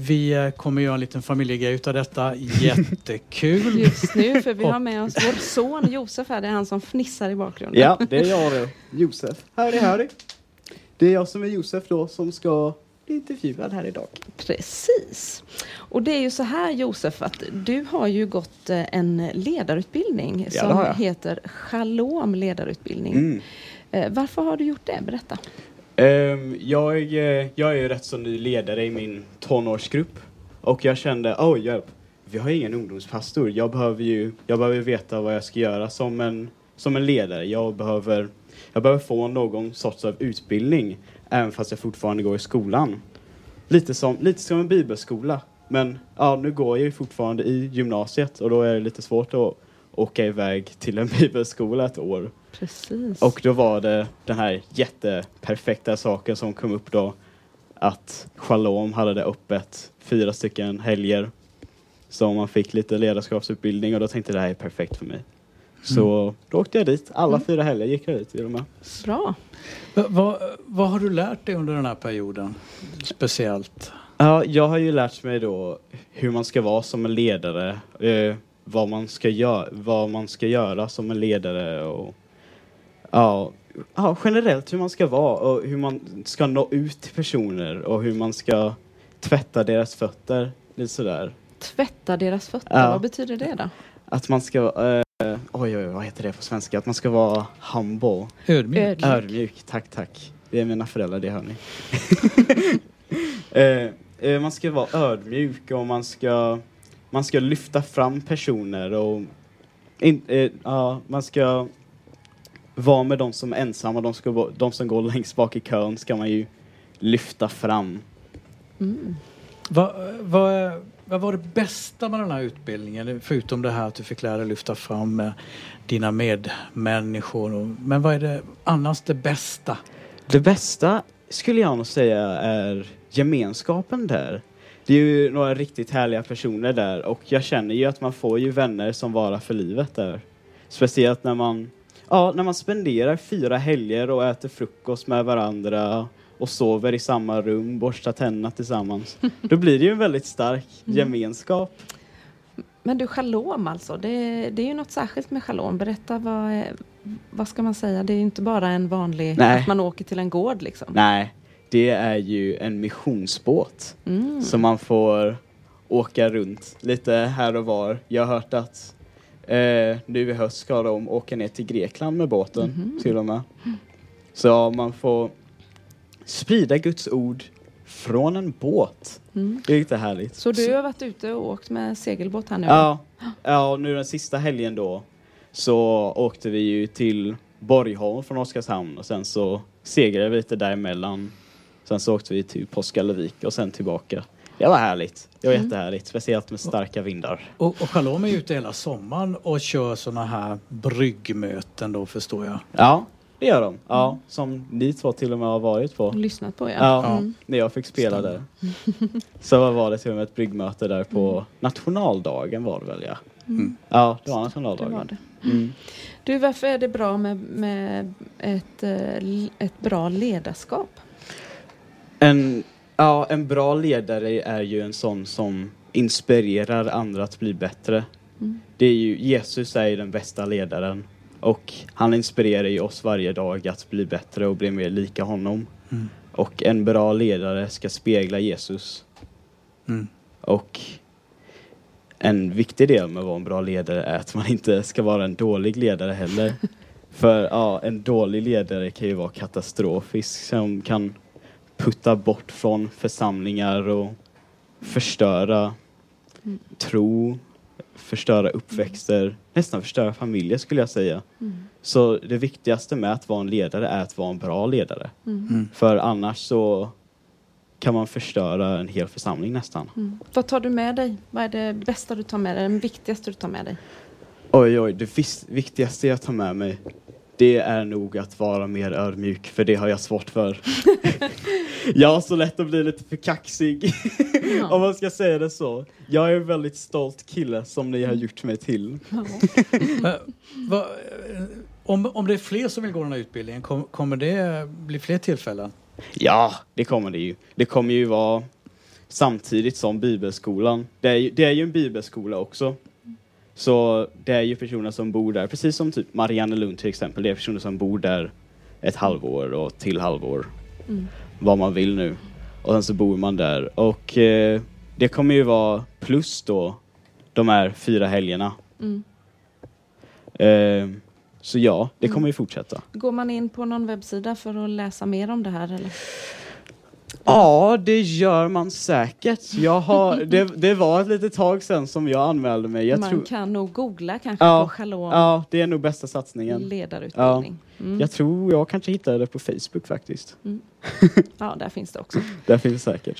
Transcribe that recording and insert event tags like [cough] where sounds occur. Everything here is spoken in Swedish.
Vi kommer göra en liten familjegrej utav detta. Jättekul! Just nu, för vi har med oss vår son Josef här. Det är han som fnissar i bakgrunden. Ja, det är jag det. Josef. Howdy, howdy. Det är jag som är Josef då som ska bli intervjuad här idag. Precis. Och det är ju så här Josef att du har ju gått eh, en ledarutbildning Ja, som heter Shalom ledarutbildning. Mm. Eh, Varför har du gjort det? Berätta. Ehm, jag, eh, jag är ju rätt så ny ledare i min tonårsgrupp. Och jag kände, oj hjälp, vi har ingen ungdomspastor. Jag behöver ju jag behöver veta vad jag ska göra som en, som en ledare. Jag behöver, jag behöver få någon sorts av utbildning, även fast jag fortfarande går i skolan. Lite som, lite som en bibelskola. Men ja, nu går jag ju fortfarande i gymnasiet och då är det lite svårt att åka iväg till en [laughs] bibelskola ett år. Precis. Och då var det den här jätteperfekta saken som kom upp då. Att Shalom hade det öppet fyra stycken helger. Så man fick lite ledarskapsutbildning och då tänkte jag det här är perfekt för mig. Så då åkte jag dit. Alla fyra helger gick jag dit och med. Bra. Va- vad, vad har du lärt dig under den här perioden? Speciellt? Ja, jag har ju lärt mig då hur man ska vara som en ledare. Eh, vad, man ska gö- vad man ska göra som en ledare och ja, ja, generellt hur man ska vara och hur man ska nå ut till personer och hur man ska tvätta deras fötter. Lite sådär. Tvätta deras fötter, Ja. vad betyder det då? Att man ska, eh, oj oj, vad heter det på svenska? Att man ska vara humble. Ödmjuk? Ödmjuk. Ödmjuk, tack tack. Det är mina föräldrar, det hör ni. [laughs] eh, eh, man ska vara ödmjuk och man ska, man ska lyfta fram personer och in, eh, ja, man ska vara med de som är ensamma, de, ska, vara- de som går längst bak i kön ska man ju lyfta fram. Mm. Vad, vad, vad var det bästa med den här utbildningen? Förutom det här att du fick lära dig lyfta fram eh, dina medmänniskor. och- Men vad är det annars det bästa? Det bästa skulle jag nog säga är gemenskapen där. Det är ju några riktigt härliga personer där och jag känner ju att man får ju vänner som varar för livet där. Speciellt när man, ja, när man spenderar fyra helger och äter frukost med varandra och sover i samma rum, borstar tänderna tillsammans. Då blir det ju en väldigt stark gemenskap. Men du, shalom alltså, det, det är ju något särskilt med shalom. Berätta vad, vad ska man säga? Det är inte bara en vanlig, Nej. att man åker till en gård liksom. Nej, det är ju en missionsbåt. Mm. Så man får åka runt lite här och var. Jag har hört att eh, nu i höst ska de åka ner till Grekland med båten Mhm. till och med. Så man får sprida Guds ord från en båt. Mm. Det är lite härligt. Så du har varit ute och åkt med segelbåt här nu? Ja, ja, nu den sista helgen då så åkte vi ju till Borgholm från Oskarshamn och sen så segrade vi lite däremellan. Sen så åkte vi till Påskallavik och sen tillbaka. Det var härligt. Det var Mm. jättehärligt, speciellt med starka vindar. Och, och Shalom är ute hela sommaren och kör såna här bryggmöten då förstår jag. Ja, det gör de. Ja, som ni två till och med har varit på. Lyssnat på ja. Ja, Mm. när jag fick spela Stämmer. där. Så var det till och med ett bryggmöte där på nationaldagen var det väl ja. Mm. Ja, det var Det nationaldagen. var det. Mm. Du, varför är det bra med, med ett, eh, ett bra ledarskap? En, ja, en bra ledare är ju en sån som inspirerar andra att bli bättre. Mm. Det är ju, Jesus är ju den bästa ledaren och han inspirerar ju oss varje dag att bli bättre och bli mer lika honom. Mm. Och en bra ledare ska spegla Jesus. Mm. Och en viktig del med att vara en bra ledare är att man inte ska vara en dålig ledare heller. [laughs] För ja, en dålig ledare kan ju vara katastrofisk som kan putta bort från församlingar och förstöra Mm. tro, förstöra uppväxter, nästan förstöra familjer skulle jag säga. Mm. Så det viktigaste med att vara en ledare är att vara en bra ledare. Mm. Mm. För annars så kan man förstöra en hel församling nästan. Mm. Vad tar du med dig? Vad är det bästa du tar med dig? Det viktigaste du tar med dig? Oj, oj, det viktigaste jag tar med mig det är nog att vara mer ödmjuk, för det har jag svårt för. [laughs] jag har så lätt att bli lite för kaxig, Ja. [laughs] om man ska säga det så. Jag är en väldigt stolt kille som ni har gjort mig till. Ja. [laughs] Eh, eh, om, om det är fler som vill gå den här utbildningen, kom, kommer det bli fler tillfällen? Ja, det kommer det ju. Det kommer ju vara samtidigt som bibelskolan. Det är, ju, det är ju en bibelskola också. Så det är ju personer som bor där, precis som typ Marianne Lund till exempel. Det är personer som bor där ett halvår och till halvår. Mm. Vad man vill nu. Och sen så bor man där. Och eh, det kommer ju vara plus då de här fyra helgerna. Mm. Eh, så ja, det Mm. kommer ju fortsätta. Går man in på någon webbsida för att läsa mer om det här? Eller? Ja, det gör man säkert. Jag har, det, det var ett litet tag sedan som jag anmälde mig. Jag man tror, kan nog googla kanske Ja, på Shalom ja, det är nog bästa satsningen. ledarutbildning. Mm. Jag tror jag kanske hittade det på Facebook faktiskt. [laughs] Ja, där finns det också. Där finns det säkert.